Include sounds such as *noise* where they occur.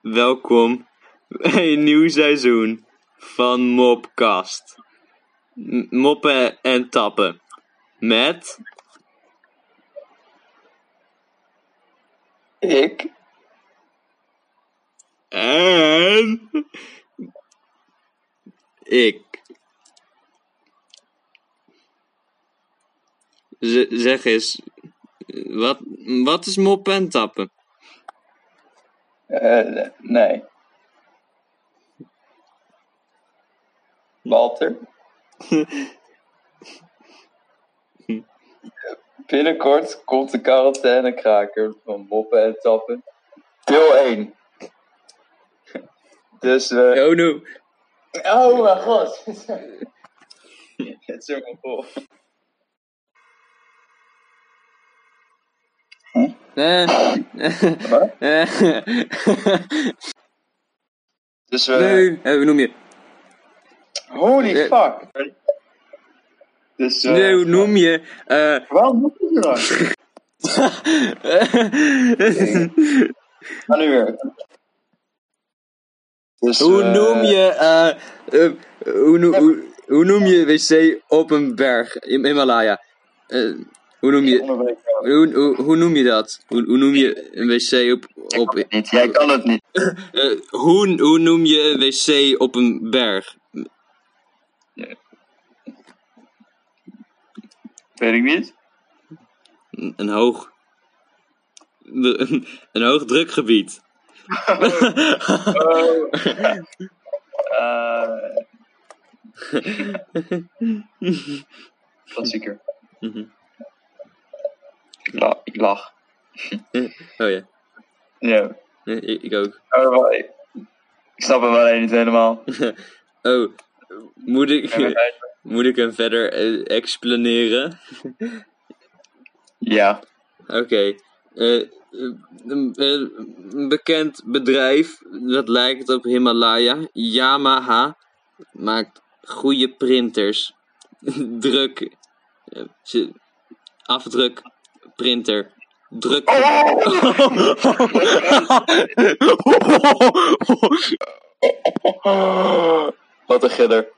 welkom bij een nieuw seizoen van Mopcast. Moppen en tappen. Met Ik? en ik. Z- zeg eens, wat, wat is moppen en tappen? Eh, nee. Walter? *laughs* Binnenkort komt de quarantainekraker van Moppen en Tappen. Deel 1. Dus we... Oh no. Oh mijn god. Het is ook vol. Eh. Wat? Eh. Dus we... Nee, eh, hoe noem je? Holy Eh. fuck. Dus we... Nee, hoe noem je? Eh, Waarom moet je lang? *laughs* Ga nu weer. Dus, hoe eh, noem je? eh, eh, hoe, noem, hoe, hoe noem je wc op een berg in Himalaya? Hoe noem je? Hoe, hoe, hoe noem je dat? Hoe, hoe noem je een wc op. op Niet, jij kan het niet. *laughs* eh, hoe, hoe noem je een wc op een berg? Weet ik niet. Een, een hoog. Een, *laughs* een hoog drukgebied. Oh. *laughs* Klassieker. Mhm. Ik, la ik lach. *laughs* Oh ja, Ja. Ik, ik ook. Oh, ik, ik snap hem alleen niet helemaal. *laughs* Oh, moet ik, *laughs* moet ik hem verder eh, explaneren? Ja. Oké. Eh, eh, een, een bekend bedrijf dat lijkt op Himalaya, Yamaha, maakt goede printers. Druk. eh, afdruk. Printer. Druk. *laughs* Wat een gidder.